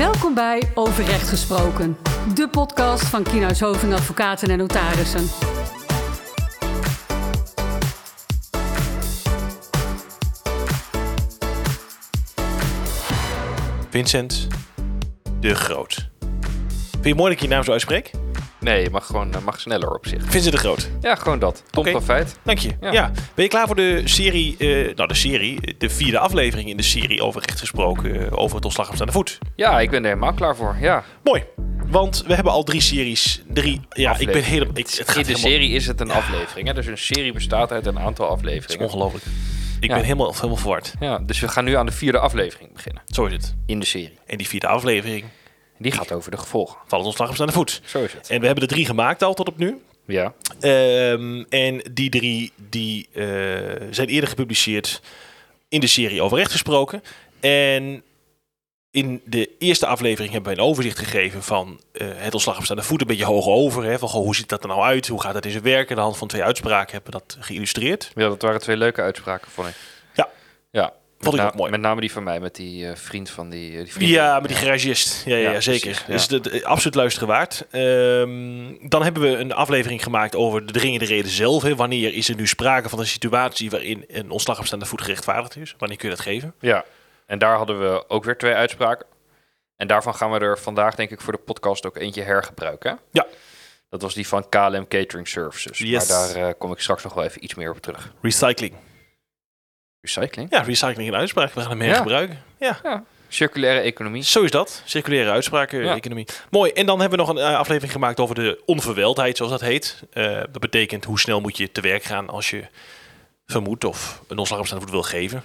Welkom bij Over Recht Gesproken, de podcast van Kienhuis Hoving Advocaten en Notarissen. Vincent de Groot. Vind je mooi dat ik je naam zo uitspreek? Nee, je mag gewoon eh, mag sneller op zich. Vincent de Groot. Ja, gewoon dat. Tom Oké. van feit. Dank je. Ja. Ja. Ben je klaar voor de serie, eh, nou de serie, de vierde aflevering in de serie over recht gesproken, eh, over het ontslag op staande voet? Ja, ik ben er helemaal klaar voor. Ja. Mooi. Want we hebben al drie series. Drie, ja, ik ben helemaal. Ik, het gaat In de helemaal, serie is het een aflevering. Hè? Dus een serie bestaat uit een aantal afleveringen. ongelooflijk. Ik Ja. ben helemaal, helemaal verward. Ja, dus we gaan nu aan de vierde aflevering beginnen. Zo is het. In de serie. En die vierde aflevering Die gaat over de gevolgen. van het ontslag op staande voet. Zo is het. En we hebben er drie gemaakt al tot op nu. Ja. Ehm, en die drie die, eh, zijn eerder gepubliceerd in de serie over recht gesproken. En in de eerste aflevering hebben wij een overzicht gegeven van eh, het ontslag op staande voet. Een beetje hoog over. Hè, van, goh, hoe ziet dat er nou uit? Hoe gaat dat in zijn werk? En aan de hand van twee uitspraken hebben we dat geïllustreerd. ja, dat waren twee leuke uitspraken, vond ik. Ja. Ja. Vond ik ook mooi. Met name die van mij, met die eh, vriend van die... eh, die vriend Ja, met die garagist. Ja, ja, Ja, zeker. precies, ja. Dus de, de- absoluut luisteren waard. Ehm, dan hebben we een aflevering gemaakt over de dringende reden zelf. Hè. Wanneer is er nu sprake van een situatie waarin een ontslag op staande voet gerechtvaardigd is? Wanneer kun je dat geven? Ja, en daar hadden we ook weer twee uitspraken. En daarvan gaan we er vandaag, denk ik, voor de podcast ook eentje hergebruiken. Ja. Dat was die van KLM Catering Services. Yes. Maar daar eh, kom ik straks nog wel even iets meer op terug. Recycling. Recycling? Ja, recycling in uitspraak. We gaan hem Ja. hergebruiken. Ja. Ja. Circulaire economie. Zo is dat. Circulaire uitspraken, Ja. economie. Mooi. En dan hebben we nog een eh, aflevering gemaakt over de onverweldheid, zoals dat heet. Eh, dat betekent hoe snel moet je te werk gaan als je vermoedt of een ontslag op staande voet wil geven.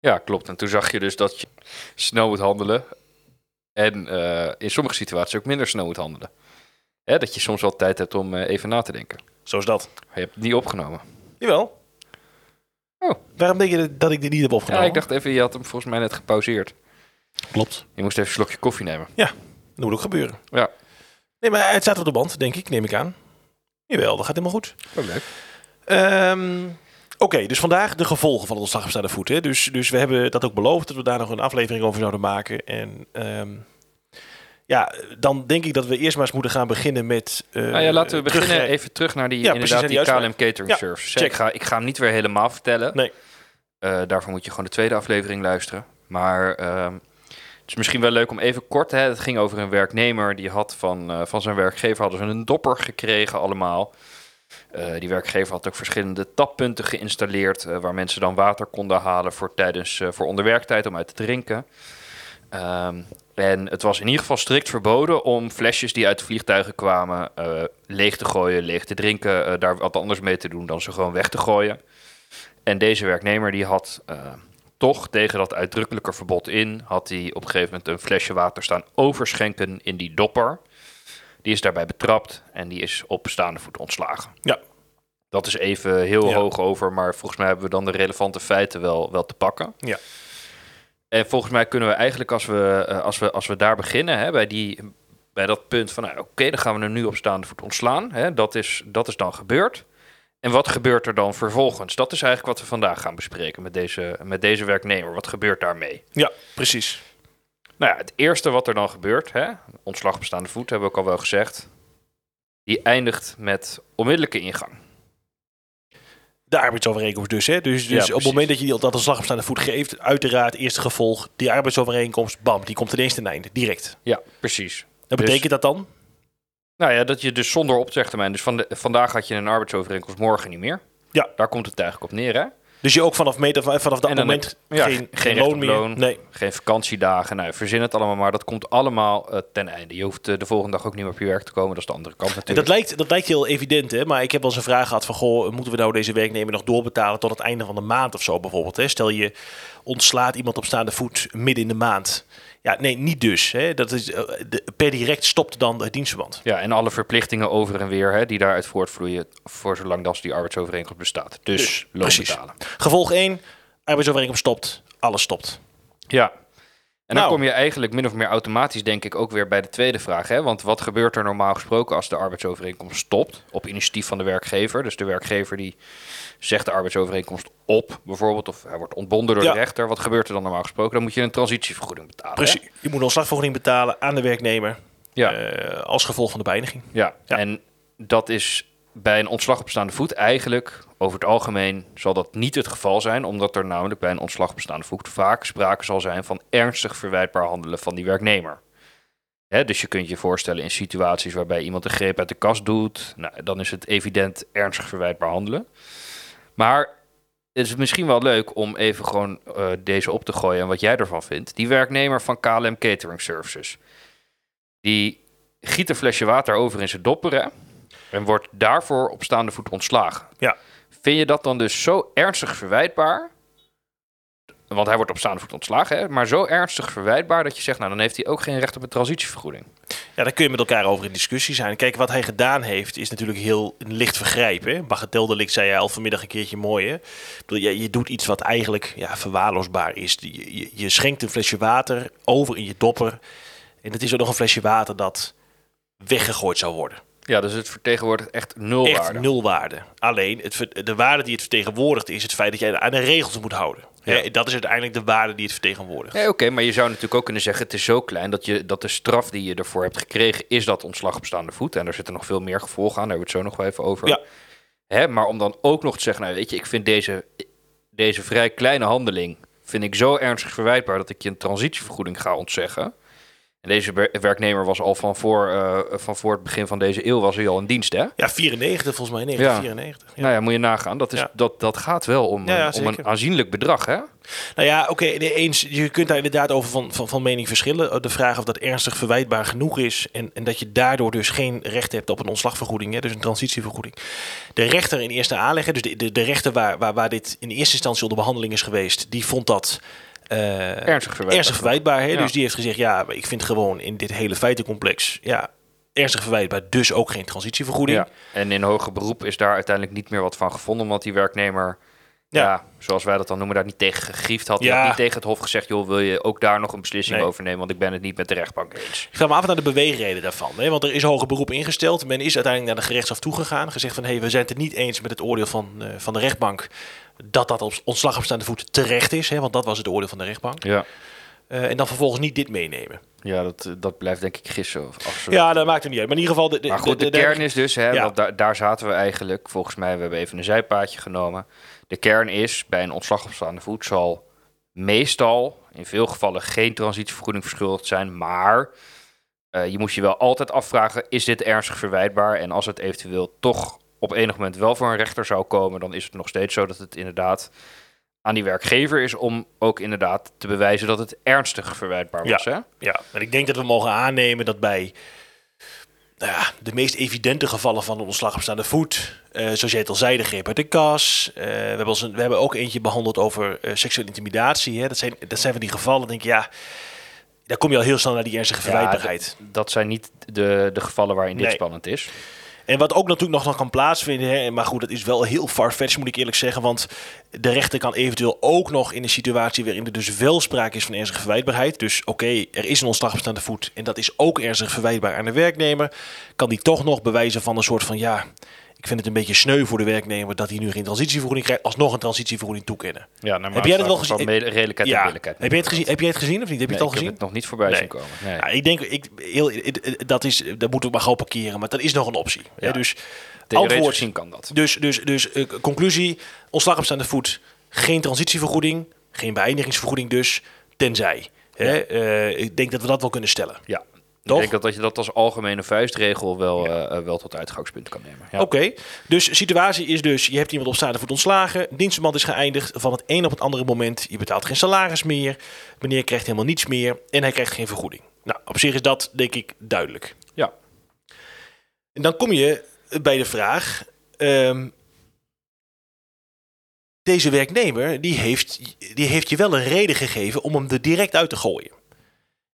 Ja, klopt. En toen zag je dus dat je snel moet handelen. En eh, in sommige situaties ook minder snel moet handelen. Hè, dat je soms wel tijd hebt om even na te denken. Zo is dat. Maar je hebt het niet opgenomen. Jawel. Oh. Waarom denk je dat ik dit niet heb Ja, opgenomen? ik dacht even, je had hem volgens mij net gepauzeerd. Klopt. Je moest even een slokje koffie nemen. Dat moet ook gebeuren. Ja. Nee, maar het staat op de band, denk ik. Neem ik aan. Jawel, dat gaat helemaal goed. Oh, leuk. Ehm, Oké, dus vandaag de gevolgen van het ontslag op staande voet. Hè? Dus, dus we hebben dat ook beloofd, dat we daar nog een aflevering over zouden maken. En ehm, ja, dan denk ik dat we eerst maar eens moeten gaan beginnen met... eh, Nou ja, laten we beginnen even terug naar die, Ja, inderdaad, die KLM Catering Ja, Service. check. Ik ga, ik ga hem niet weer helemaal vertellen. Nee. Eh, daarvoor moet je gewoon de tweede aflevering luisteren. Maar ehm, het is misschien wel leuk om even kort... Hè, het ging over een werknemer die had van, eh, van zijn werkgever... hadden ze een dopper gekregen allemaal. Die werkgever had ook verschillende tappunten geïnstalleerd... waar mensen dan water konden halen voor, tijdens, voor onderwerktijd om uit te drinken. Ehm, en het was in ieder geval strikt verboden om flesjes die uit de vliegtuigen kwamen eh, leeg te gooien, leeg te drinken, eh, daar wat anders mee te doen dan ze gewoon weg te gooien. En deze werknemer die had eh, toch tegen dat uitdrukkelijke verbod in, had hij op een gegeven moment een flesje water staan overschenken in die dopper. Die is daarbij betrapt en die is op staande voet ontslagen. Ja. Dat is even heel Ja. hoog over, maar volgens mij hebben we dan de relevante feiten wel, wel te pakken. Ja. En volgens mij kunnen we eigenlijk, als we, eh, als we, als we daar beginnen, hè, bij, die, bij dat punt van, nou, oké, dan gaan we hem nu op staande voet ontslaan. Hè, dat, is, dat is dan gebeurd. En wat gebeurt er dan vervolgens? Dat is eigenlijk wat we vandaag gaan bespreken met deze, met deze werknemer. Wat gebeurt daarmee? Ja, precies. Nou ja, het eerste wat er dan gebeurt, hè, ontslag op staande voet, hebben we ook al wel gezegd, die eindigt met onmiddellijke ingang. De arbeidsovereenkomst dus. Hè? Dus, dus Ja, op het moment dat je die- dat ontslag op staande voet geeft, uiteraard eerste gevolg, die arbeidsovereenkomst, bam, die komt ineens ten einde, direct. Ja, precies. Dus- betekent dat dan? Nou ja, dat je dus zonder opzegtermijn, dus van de, vandaag had je een arbeidsovereenkomst, morgen niet meer. Ja. Daar komt het eigenlijk op neer, hè? Dus je ook vanaf, meter, vanaf dat moment heb- ja, geen, geen loon meer? loon. Nee. Geen vakantiedagen, nou, verzin het allemaal maar. Dat komt allemaal eh, ten einde. Je hoeft eh, de volgende dag ook niet meer op je werk te komen. Dat is de andere kant En natuurlijk. dat lijkt, dat lijkt heel evident, hè? maar ik heb wel eens een vraag gehad van... Goh, moeten we nou deze werknemer nog doorbetalen tot het einde van de maand of zo bijvoorbeeld? Hè? Stel je ontslaat iemand op staande voet midden in de maand. Ja, nee, niet dus. Hè? Dat is, eh, de, per direct stopt dan het dienstverband. Ja, en alle verplichtingen over en weer hè, die daaruit voortvloeien... voor zolang als die arbeidsovereenkomst bestaat. Dus, Dus, loon precies. betalen. Gevolg 1, arbeidsovereenkomst stopt, alles stopt. Ja. En dan Nou. kom je eigenlijk min of meer automatisch, denk ik, ook weer bij de tweede vraag. Hè? Want wat gebeurt er normaal gesproken als de arbeidsovereenkomst stopt? Op initiatief van de werkgever. Dus de werkgever die zegt de arbeidsovereenkomst op, bijvoorbeeld. Of hij wordt ontbonden door Ja. de rechter. Wat gebeurt er dan normaal gesproken? Dan moet je een transitievergoeding betalen. hè? Precies. Je moet een ontslagvergoeding betalen aan de werknemer Ja. eh, als gevolg van de beëindiging. Ja. Ja. en dat is bij een ontslag op staande voet eigenlijk, over het algemeen, zal dat niet het geval zijn, omdat er namelijk bij een ontslag op staande voet vaak sprake zal zijn van ernstig verwijtbaar handelen van die werknemer. Dus je kunt je voorstellen in situaties waarbij iemand een greep uit de kast doet, nou, dan is het evident ernstig verwijtbaar handelen. Maar het is misschien wel leuk om even gewoon eh, deze op te gooien en wat jij ervan vindt. Die werknemer van KLM Catering Services, die giet een flesje water over in zijn dopperen en wordt daarvoor op staande voet ontslagen. Ja. Vind je dat dan dus zo ernstig verwijtbaar? Want hij wordt op staande voet ontslagen, hè? maar zo ernstig verwijtbaar dat je zegt, nou dan heeft hij ook geen recht op een transitievergoeding. Ja, daar kun je met elkaar over in discussie zijn. Kijk, wat hij gedaan heeft, is natuurlijk heel licht vergrijp. Hè? Bagateldelict zei jij al vanmiddag een keertje mooi. Hè? Bedoel, je, je doet iets wat eigenlijk ja, verwaarloosbaar is. Je, je, je schenkt een flesje water over in je dopper. En het is ook nog een flesje water dat weggegooid zou worden. Ja, dus het vertegenwoordigt echt nul Echt waarde. nul waarde. Alleen, het, de waarde die het vertegenwoordigt is het feit dat jij aan de regels moet houden. Ja. Hè, Dat is uiteindelijk de waarde die het vertegenwoordigt. Oké, maar je zou natuurlijk ook kunnen zeggen: het is zo klein dat, je, dat de straf die je ervoor hebt gekregen, is dat ontslag op staande voet. En er zitten nog veel meer gevolgen aan, daar hebben we het zo nog wel even over. Ja. Hè, maar om dan ook nog te zeggen: nou, weet je, ik vind deze, deze vrij kleine handeling vind ik zo ernstig verwijtbaar dat ik je een transitievergoeding ga ontzeggen. En deze wer- werknemer was al van voor, eh, van voor het begin van deze eeuw was hij al in dienst, hè? Ja, 94 volgens mij, 1994. Ja. Nou ja, moet je nagaan. Dat, is, Ja. dat, dat gaat wel om, Ja, om een aanzienlijk bedrag, hè? Nou ja, oké, eens. Je kunt daar inderdaad over van, van, van mening verschillen. De vraag of dat ernstig verwijtbaar genoeg is. En, en dat je daardoor dus geen recht hebt op een ontslagvergoeding. Hè, dus een transitievergoeding. De rechter in eerste aanleg, hè, dus de, de, de rechter waar, waar, waar dit in eerste instantie onder behandeling is geweest, die vond dat. Eh, Ernstig verwijtbaar. ernstig verwijtbaar. Hè? Ja. Dus die heeft gezegd, ja, ik vind gewoon in dit hele feitencomplex, ja, ernstig verwijtbaar, dus ook geen transitievergoeding. Ja. En in hoger beroep is daar uiteindelijk niet meer wat van gevonden, omdat die werknemer, ja. Ja. zoals wij dat dan noemen, daar niet tegen gegriefd had. Ja. had niet tegen het Hof gezegd, joh, wil je ook daar nog een beslissing Nee. over nemen, want ik ben het niet met de rechtbank eens. Ik vraag me af naar de beweegreden daarvan. Hè? Want er is hoger beroep ingesteld. Men is uiteindelijk naar de gerechtshof toegegaan. Gezegd van, hé, we zijn het niet eens met het oordeel van, eh, van de rechtbank... dat dat op ontslag op staande voet terecht is. Hè? Want dat was het oordeel van de rechtbank. Ja, Eh, en dan vervolgens niet dit meenemen. ja dat, dat blijft denk ik gissen. Of absoluut. Ja, dat maakt het niet uit. Maar in ieder geval... De, de, Maar goed, de, de- de- kern is dus, hè, Ja. want daar, daar zaten we eigenlijk, volgens mij, we hebben even een zijpaadje genomen. De kern is, bij een ontslag op staande voet zal meestal, in veel gevallen, geen transitievergoeding verschuldigd zijn. Maar eh, je moet je wel altijd afvragen, is dit ernstig verwijtbaar? En als het eventueel toch op enig moment wel voor een rechter zou komen, dan is het nog steeds zo dat het inderdaad aan die werkgever is om ook inderdaad te bewijzen dat het ernstig verwijtbaar was. Hè? Ja, en ik denk dat we mogen aannemen dat bij nou ja, de meest evidente gevallen van een ontslag op staande voet, eh, zoals jij het al zei, de greep uit de kas. eh, we, hebben een- we hebben ook eentje behandeld over eh, seksuele intimidatie. Hè. Dat, zijn, dat zijn van die gevallen, denk ik, ja, daar kom je al heel snel naar die ernstige verwijtbaarheid. Ja, dat zijn niet de, de gevallen waarin dit Nee. spannend is. En wat ook natuurlijk nog, nog kan plaatsvinden, hè, maar goed, dat is wel heel farfetched moet ik eerlijk zeggen, want de rechter kan eventueel ook nog in een situatie waarin er dus wel sprake is van ernstige verwijtbaarheid, dus oké, er is een ontslag op staande voet en dat is ook ernstig verwijtbaar aan de werknemer, kan die toch nog bewijzen van een soort van, ja, ik vind het een beetje sneu voor de werknemer dat hij nu geen transitievergoeding krijgt, alsnog een transitievergoeding toekennen. Ja, naar Heb jij dat wel gezien? redelijkheid en Ja, heb jij, het gezien, heb jij het gezien of niet? Heb je Nee, het al ik gezien? heb het nog niet voorbij Nee. zien komen. Nee. Ja, ik denk, ik, heel, dat, is, dat moeten we maar gewoon parkeren, maar dat is nog een optie. Hè, Ja. dus Theoretisch antwoord, gezien kan dat. dus, dus, dus eh, conclusie, ontslag op staande voet, geen transitievergoeding, geen beëindigingsvergoeding dus, tenzij. Hè? Eh, ik denk dat we dat wel kunnen stellen. Ja. Toch? Ik denk dat, dat je dat als algemene vuistregel wel, eh, eh, wel tot uitgangspunt kan nemen. Ja. Oké, dus situatie is dus, je hebt iemand op staande voet ontslagen, dienstverband is geëindigd, van het een op het andere moment, je betaalt geen salaris meer, meneer krijgt helemaal niets meer en hij krijgt geen vergoeding. Nou, op zich is dat denk ik duidelijk. Ja. En dan kom je bij de vraag, ehm, deze werknemer die heeft, die heeft je wel een reden gegeven om hem er direct uit te gooien.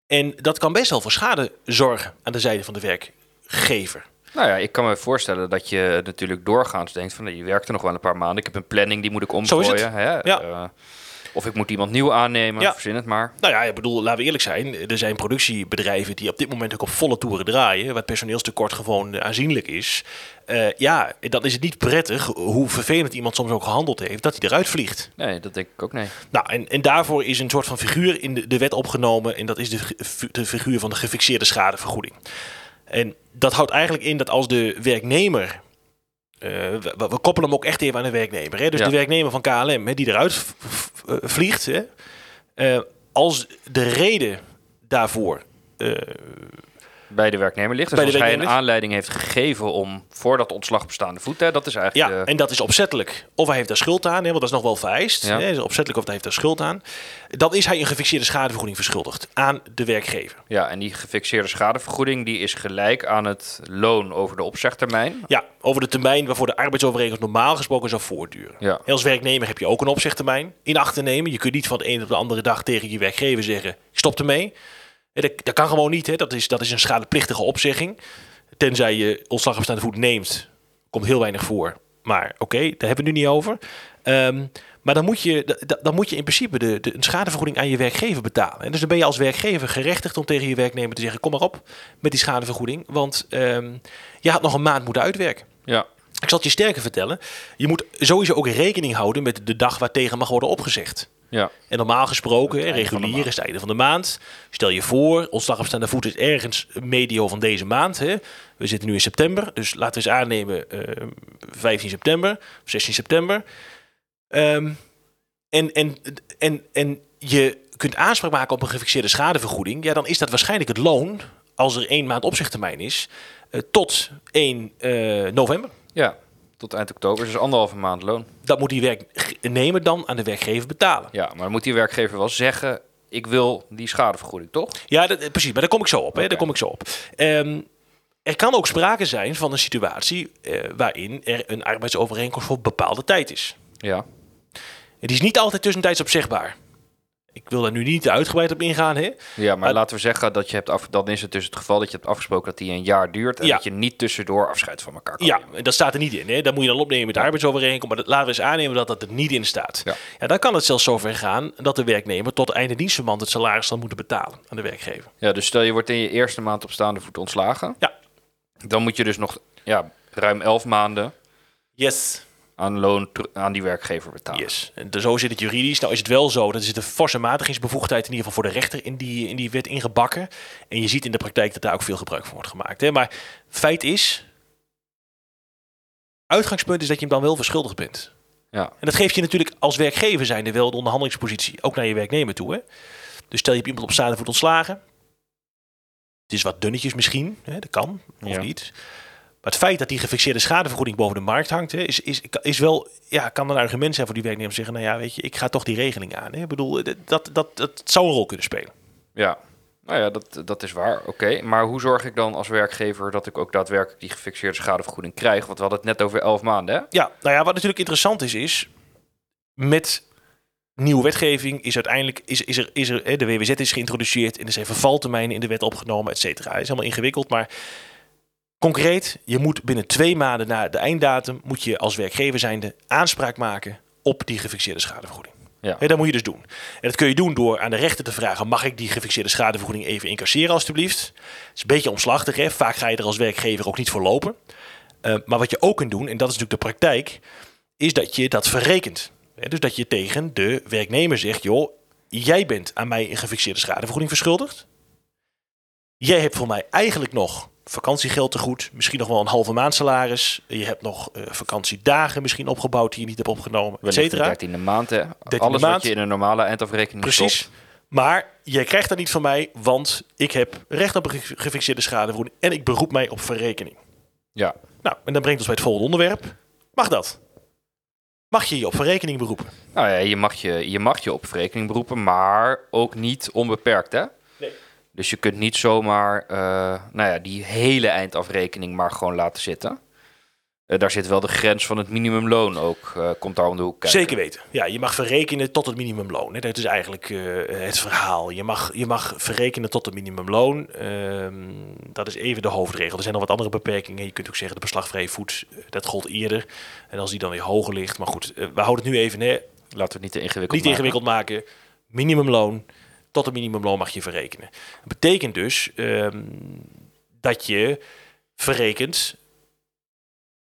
En dat kan best wel voor schade zorgen aan de zijde van de werkgever. Nou ja, ik kan me voorstellen dat je natuurlijk doorgaans denkt van... je werkt er nog wel een paar maanden. Ik heb een planning, die moet ik omgooien. Hè? Ja. Eh, Of ik moet iemand nieuw aannemen, Ja. verzin het maar. Nou ja, ik bedoel, laten we eerlijk zijn. Er zijn productiebedrijven die op dit moment ook op volle toeren draaien. Waar het personeelstekort gewoon aanzienlijk is. Eh, ja, dan is het niet prettig, hoe vervelend iemand soms ook gehandeld heeft, dat hij eruit vliegt. Nee, dat denk ik ook nee. Nou, en, en daarvoor is een soort van figuur in de, de wet opgenomen. En dat is de, figuur van de gefixeerde schadevergoeding. En dat houdt eigenlijk in dat als de werknemer. eh, we, we koppelen hem ook echt even aan de werknemer. Hè? Dus Ja. de werknemer van KLM hè, die eruit vliegt. Hè? Eh, als de reden daarvoor. Bij de werknemer ligt. Dus Bij de als hij een aanleiding heeft gegeven om voor dat ontslag op staande voet, hè, dat is eigenlijk... ja, de- en dat is opzettelijk. Of hij heeft daar schuld aan, hè, want dat is nog wel vereist. Ja. Hè, is opzettelijk of hij heeft daar schuld aan. Dan is hij een gefixeerde schadevergoeding verschuldigd aan de werkgever. ja, en die gefixeerde schadevergoeding die is gelijk aan het loon over de opzegtermijn. Ja, over de termijn waarvoor de arbeidsovereenkomst normaal gesproken zou voortduren. Ja. En Als werknemer heb je ook een opzegtermijn in acht te nemen. Je kunt niet van de ene op de andere dag tegen je werkgever zeggen: stop ermee. Dat, dat kan gewoon niet. Hè. Dat, is, dat is een schadeplichtige opzegging. Tenzij je ontslag op staande voet neemt, komt heel weinig voor. Maar oké, daar hebben we het nu niet over. Ehm, maar dan moet, je, da- da- dan moet je in principe de, de, een schadevergoeding aan je werkgever betalen. En dus dan ben je als werkgever gerechtigd om tegen je werknemer te zeggen: kom maar op met die schadevergoeding. Want ehm, je had nog een maand moeten uitwerken. Ja, Ik zal het je sterker vertellen. Je moet sowieso ook rekening houden met de dag waartegen mag worden opgezegd. Ja. En normaal gesproken, hè, regulier maand. is het einde van de maand. Stel je voor, ontslag op staande voet is ergens medio van deze maand. Hè. We zitten nu in september, dus laten we eens aannemen eh, 15 september, 16 september. Ehm, en, en, en, en je kunt aanspraak maken op een gefixeerde schadevergoeding. Ja, dan is dat waarschijnlijk het loon, als er één maand opzichttermijn is, eh, tot 1 eh, november. ja, tot eind oktober, dus anderhalve maand loon. Dat moet die werknemer dan aan de werkgever betalen. Ja, maar moet die werkgever wel zeggen, ik wil die schadevergoeding, toch? Ja, dat, eh, precies. Maar daar kom ik zo op. Hè. Daar kom ik zo op. Ehm, er kan ook sprake zijn van een situatie eh, waarin er een arbeidsovereenkomst voor bepaalde tijd is. Ja, Het is niet altijd tussentijds opzegbaar. Ik wil daar nu niet uitgebreid op ingaan. Hè. ja maar laten we zeggen dat je hebt af, dan is het dus het geval dat je hebt afgesproken dat die een jaar duurt en Ja. dat je niet tussendoor afscheid van elkaar kan Ja, nemen. en dat staat er niet in. Hè. Dat moet je dan opnemen met de arbeidsovereenkomst. Maar dat, laten we eens aannemen dat dat er niet in staat. Ja. Ja, dan kan het zelfs zover gaan dat de werknemer tot einde dienstverband het salaris zal moeten betalen aan de werkgever. Ja, dus stel je wordt in je eerste maand op staande voet ontslagen. Ja. Dan moet je dus nog ja, ruim elf maanden Yes. Aan loon aan die werkgever betalen. Yes. En de- zo zit het juridisch. Nou is het wel zo, dat zit een forse matigingsbevoegdheid in ieder geval voor de rechter in die, in die wet ingebakken. En je ziet in de praktijk dat daar ook veel gebruik van wordt gemaakt. Hè. Maar feit is, uitgangspunt is dat je hem dan wel verschuldigd bent. Ja. En dat geeft je natuurlijk als werkgever zijnde wel de onderhandelingspositie, ook naar je werknemer toe. Hè. Dus stel je hebt iemand op staande voet ontslagen. Het is wat dunnetjes misschien, hè, dat kan, of Ja. niet. Maar het feit dat die gefixeerde schadevergoeding boven de markt hangt, hè, is, is, is wel, ja, kan een argument zijn voor die werknemer zeggen, nou ja, weet je, ik ga toch die regeling aan. Hè. Ik bedoel, dat, dat, dat, dat zou een rol kunnen spelen. Ja, nou ja, dat, dat is waar. Oké, maar hoe zorg ik dan als werkgever dat ik ook daadwerkelijk die gefixeerde schadevergoeding krijg? Want we hadden het net over elf maanden, hè? Ja, nou ja, wat natuurlijk interessant is, is met nieuwe wetgeving is uiteindelijk, is, is er, is er, de WWZ is geïntroduceerd en er zijn vervaltermijnen in de wet opgenomen, et cetera. Het is helemaal ingewikkeld, maar concreet, je moet binnen twee maanden na de einddatum, moet je als werkgever zijnde aanspraak maken op die gefixeerde schadevergoeding. Ja. Hè, dat moet je dus doen. En dat kun je doen door aan de rechter te vragen: mag ik die gefixeerde schadevergoeding even incasseren, alstublieft? Het is een beetje omslachtig, hè? vaak ga je er als werkgever ook niet voor lopen. Uh, maar wat je ook kunt doen, en dat is natuurlijk de praktijk, is dat je dat verrekent. Dus dat je tegen de werknemer zegt: joh, jij bent aan mij een gefixeerde schadevergoeding verschuldigd. Jij hebt voor mij eigenlijk nog vakantiegeld te goed, misschien nog wel een halve maand salaris. Je hebt nog uh, vakantiedagen misschien opgebouwd die je niet hebt opgenomen, et cetera. 13 maand, hè? 13e Alles maand. wat je in een normale eindafrekening Precies. stopt. Maar jij krijgt dat niet van mij, want ik heb recht op een gefixeerde schadevergoeding en ik beroep mij op verrekening. Ja, Nou, en dat brengt ons bij het volgende onderwerp. Mag dat? Mag je je op verrekening beroepen? nou ja, je mag je, je mag je op verrekening beroepen, maar ook niet onbeperkt, hè? Dus je kunt niet zomaar eh, nou ja, die hele eindafrekening maar gewoon laten zitten. Eh, daar zit wel de grens van het minimumloon ook, eh, komt daar om de hoek kijken. Zeker weten. Ja, je mag verrekenen tot het minimumloon. Hè. Dat is eigenlijk het verhaal. Je mag, je mag verrekenen tot het minimumloon. Ehm, dat is even de hoofdregel. Er zijn nog wat andere beperkingen. Je kunt ook zeggen de beslagvrije voet, dat gold eerder. En als die dan weer hoger ligt. Maar goed, we houden het nu even. Hè. Laten we het niet te ingewikkeld niet maken. ingewikkeld maken. Minimumloon. Tot een minimumloon mag je verrekenen. Dat betekent dus ehm, dat je verrekent.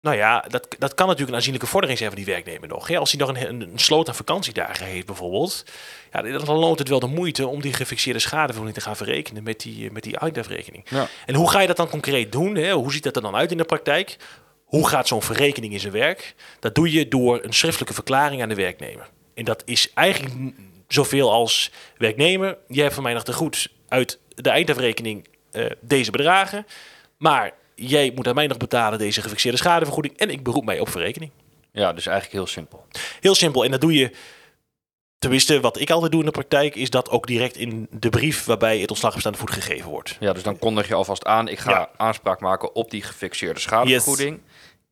Nou ja, dat, dat kan natuurlijk een aanzienlijke vordering zijn van die werknemer nog. Hè? Als hij nog een, een, een sloot aan vakantiedagen heeft bijvoorbeeld. Ja, dan loont het wel de moeite om die gefixeerde schadevergoeding te gaan verrekenen met die, met die. Ja. En hoe ga je dat dan concreet doen? Hè? Hoe ziet dat er dan uit in de praktijk? Hoe gaat zo'n verrekening in zijn werk? Dat doe je door een schriftelijke verklaring aan de werknemer. En dat is eigenlijk zoveel als werknemer. Je hebt van mij nog te goed uit de eindafrekening eh, deze bedragen. Maar jij moet aan mij nog betalen deze gefixeerde schadevergoeding. En ik beroep mij op verrekening. Ja, dus eigenlijk heel simpel. Heel simpel. En dat doe je. Tenminste, wat ik altijd doe in de praktijk, is dat ook direct in de brief waarbij het ontslag op staande voet gegeven wordt. Ja, dus dan kondig je alvast aan. Ik ga Ja. aanspraak maken op die gefixeerde schadevergoeding.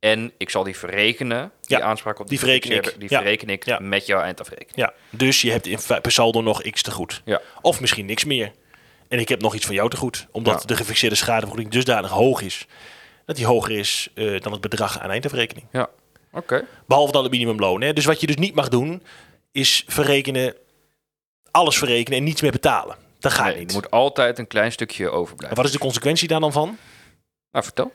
En ik zal die verrekenen. Die Ja, aanspraak op die, die verreken ik. Die Ja. verreken ik Ja. met jouw eindafrekening. Ja, dus je hebt in per saldo nog x te goed. Ja. Of misschien niks meer. En ik heb nog iets van jou te goed. Omdat de gefixeerde schadevergoeding dusdanig hoog is. Dat die hoger is eh, dan het bedrag aan eindafrekening. Ja, oké. Behalve dan het minimumloon. Hè. Dus wat je dus niet mag doen, is verrekenen, alles verrekenen en niets meer betalen. Dat gaat Nee, niet. er moet altijd een klein stukje En overblijven. wat is de consequentie daar dan van? Nou, vertel.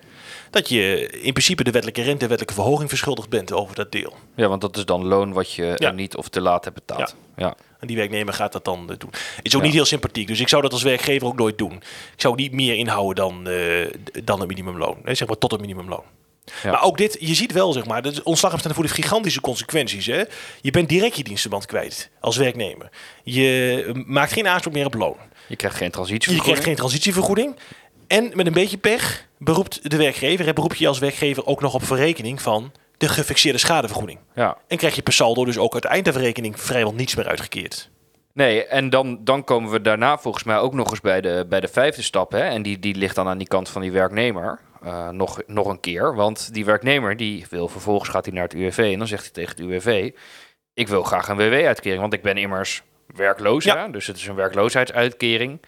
Dat je in principe de wettelijke rente en wettelijke verhoging verschuldigd bent over dat deel. Ja, want dat is dan loon wat je Ja. niet of te laat hebt betaald. Ja. En die werknemer gaat dat dan eh, doen. Is ook Ja. niet heel sympathiek. Dus ik zou dat als werkgever ook nooit doen. Ik zou niet meer inhouden dan, d- dan het minimumloon. Nee, zeg maar tot het minimumloon. Ja. Maar ook dit, je ziet wel, zeg maar, heeft voor heeft gigantische consequenties. Hè? Je bent direct je dienstenband kwijt als werknemer. Je maakt geen aanspraak meer op loon. Je krijgt geen Je transitievergoeding. krijgt geen transitievergoeding. En met een beetje pech beroept de werkgever, hè, beroep je als werkgever ook nog op verrekening van de gefixeerde schadevergoeding. Ja. En krijg je per saldo dus ook uit de eindafrekening vrijwel niets meer uitgekeerd. Nee, en dan, dan komen we daarna volgens mij ook nog eens bij de, bij de vijfde stap. Hè? En die, die ligt dan aan die kant van die werknemer. eh, nog, nog een keer. Want die werknemer die wil vervolgens gaat hij naar het UWV. En dan zegt hij tegen het UWV: Ik wil graag een WW-uitkering. Want ik ben immers werkloos. Ja. Hè? Dus het is een werkloosheidsuitkering.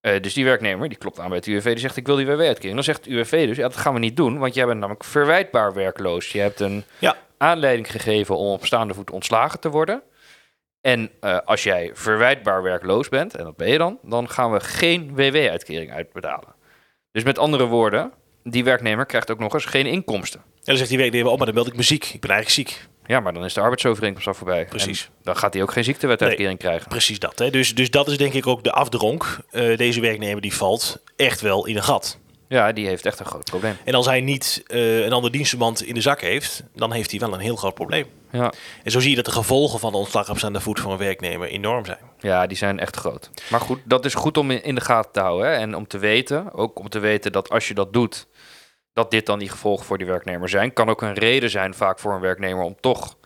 Eh, dus die werknemer die klopt aan bij het UWV. Die zegt: Ik wil die WW-uitkering. Dan zegt het UWV dus: Ja, dat gaan we niet doen. Want jij bent namelijk verwijtbaar werkloos. Je hebt een Ja. aanleiding gegeven om op staande voet ontslagen te worden. En eh, als jij verwijtbaar werkloos bent, en dat ben je dan, dan gaan we geen WW-uitkering uitbetalen. Dus met andere woorden, die werknemer krijgt ook nog eens geen inkomsten. En dan zegt die werknemer, oh, maar dan meld ik me ziek. Ik ben eigenlijk ziek. Ja, maar dan is de arbeidsovereenkomst al voorbij. Precies. En dan gaat hij ook geen ziektewetuitkering krijgen. Precies dat. Hè? Dus, dus dat is denk ik ook de afdronk. Eh, deze werknemer die valt echt wel in een gat. Ja, die heeft echt een groot probleem. En als hij niet eh, een ander dienstverband in de zak heeft, dan heeft hij wel een heel groot probleem. Ja. En zo zie je dat de gevolgen van de ontslag op staande voet voor een werknemer enorm zijn. ja, die zijn echt groot. Maar goed, dat is goed om in in de gaten te houden. Hè? En om te weten, ook om te weten dat als je dat doet, dat dit dan die gevolgen voor die werknemer zijn. Kan ook een reden zijn vaak voor een werknemer om toch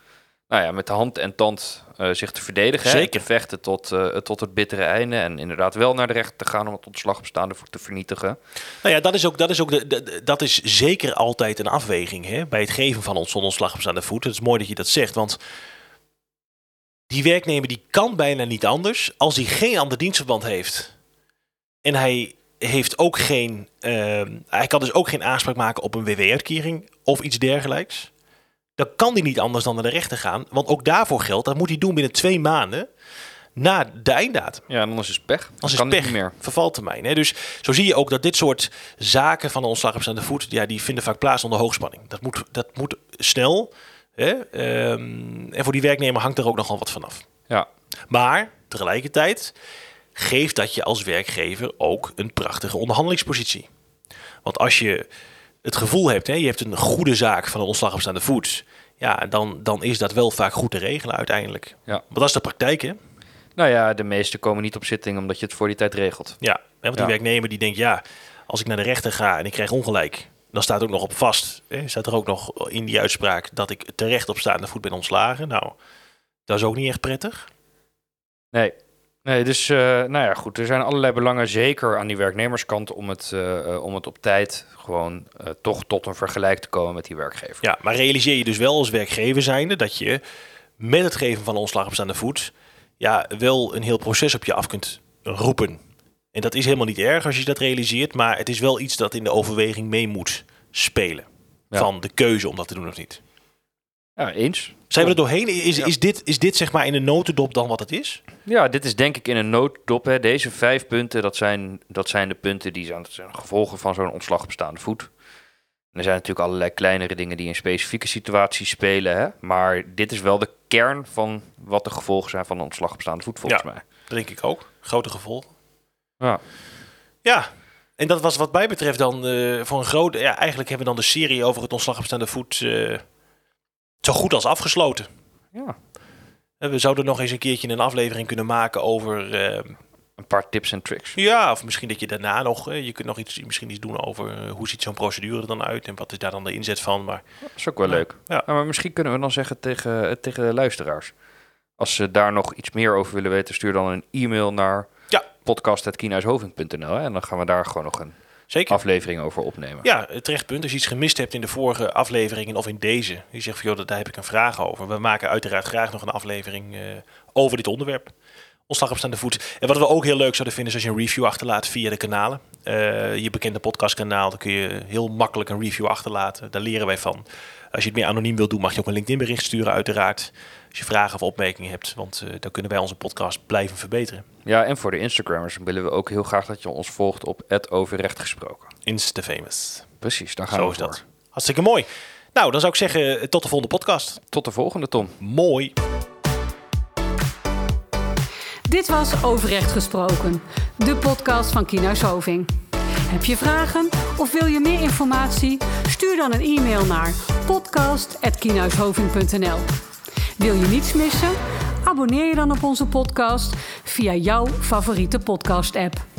nou ja, met de hand en tand eh, zich te verdedigen. hè, Zeker. Te vechten tot, eh, tot het bittere einde. En inderdaad wel naar de rechter te gaan om het ontslag op staande voet te vernietigen. Nou ja, dat is, ook, dat is, ook de, de- de- dat is zeker altijd een afweging hè, bij het geven van ons ontslag op staande voet. Het is mooi dat je dat zegt, want die werknemer die kan bijna niet anders als hij geen ander dienstverband heeft. En hij heeft ook geen, ehm, hij kan dus ook geen aanspraak maken op een WW-uitkering of iets dergelijks. Dan kan hij niet anders dan naar de rechter gaan, want ook daarvoor geldt, dat moet hij doen binnen twee maanden na de einddatum. Ja, en anders is het pech. Dan is kan pech, het niet meer. vervaltermijn. Hè? Dus zo zie je ook dat dit soort zaken van de ontslag op staande voet, ja, die vinden vaak plaats onder hoogspanning. Dat moet, dat moet snel. Hè? Ehm, en voor die werknemer hangt er ook nogal wat vanaf. Ja, Maar tegelijkertijd geeft dat je als werkgever ook een prachtige onderhandelingspositie. Want als je het gevoel hebt, hè, je hebt een goede zaak van een ontslag op staande voet, ja, dan, dan is dat wel vaak goed te regelen uiteindelijk. Ja. Want dat is de praktijk, hè? nou ja, de meesten komen niet op zitting omdat je het voor die tijd regelt. Ja, hè, want die Ja. werknemer die denkt, ja, als ik naar de rechter ga en ik krijg ongelijk, dan staat ook nog op vast, hè, staat er ook nog in die uitspraak dat ik terecht op staande voet ben ontslagen. Nou, dat is ook niet echt prettig. Nee. Nee, dus eh, nou ja, goed. Er zijn allerlei belangen, zeker aan die werknemerskant, om het, eh, eh, om het op tijd gewoon toch tot een vergelijk te komen met die werkgever. Ja, maar realiseer je dus wel als werkgever zijnde dat je met het geven van ontslag op staande voet, ja, wel een heel proces op je af kunt roepen. En dat is helemaal niet erg als je dat realiseert, maar het is wel iets dat in de overweging mee moet spelen. Ja. Van de keuze om dat te doen of niet. Ja, eens. Zijn we er doorheen? Is, is, dit, is dit zeg maar in een notendop dan wat het is? Ja, dit is denk ik in een nooddop. Hè. Deze vijf punten, dat zijn, dat zijn de punten die zijn, gevolgen van zo'n ontslag op staande voet. En er zijn natuurlijk allerlei kleinere dingen die in specifieke situaties spelen. Hè. Maar dit is wel de kern van wat de gevolgen zijn van een ontslag op staande voet, volgens Ja. mij. Dat denk ik ook. Grote gevolgen. Ja. Ja, en dat was wat mij betreft dan eh, voor een grote... Ja, eigenlijk hebben we dan de serie over het ontslag op staande voet eh, zo goed als afgesloten. ja. En we zouden nog eens een keertje een aflevering kunnen maken over... eh, Een paar tips en tricks. ja, of misschien dat je daarna nog... eh, je kunt nog iets, misschien iets doen over eh, hoe ziet zo'n procedure er dan uit... en wat is daar dan de inzet van. Maar Dat is ook wel leuk. Ja. maar misschien kunnen we dan zeggen tegen, eh, tegen de luisteraars. Als ze daar nog iets meer over willen weten, stuur dan een e-mail naar Ja. podcast.kienhuishoving.nl. En dan gaan we daar gewoon nog een zeker. aflevering over opnemen. Ja, terecht punt. Als je iets gemist hebt in de vorige afleveringen of in deze, je zegt van joh, daar heb ik een vraag over. We maken uiteraard graag nog een aflevering eh, over dit onderwerp. Ontslag op staande voet. En wat we ook heel leuk zouden vinden is als je een review achterlaat via de kanalen. Eh, je bekende podcastkanaal, dan kun je heel makkelijk een review achterlaten. Daar leren wij van. Als je het meer anoniem wilt doen, mag je ook een LinkedIn bericht sturen uiteraard. Als je vragen of opmerkingen hebt, want eh, dan kunnen wij onze podcast blijven verbeteren. Ja, en voor de Instagrammers willen we ook heel graag dat je ons volgt op @overrechtgesproken. Insta-famous. Precies, daar gaan Zo we is voor. dat. Hartstikke mooi. Nou, dan zou ik zeggen, tot de volgende podcast. Tot de volgende, Tom. Mooi. Dit was Overrecht Gesproken, de podcast van Kienhuis Hoving. Heb je vragen of wil je meer informatie? Stuur dan een e-mail naar podcast.kienhuishoving.nl Wil je niets missen? Abonneer je dan op onze podcast via jouw favoriete podcast-app.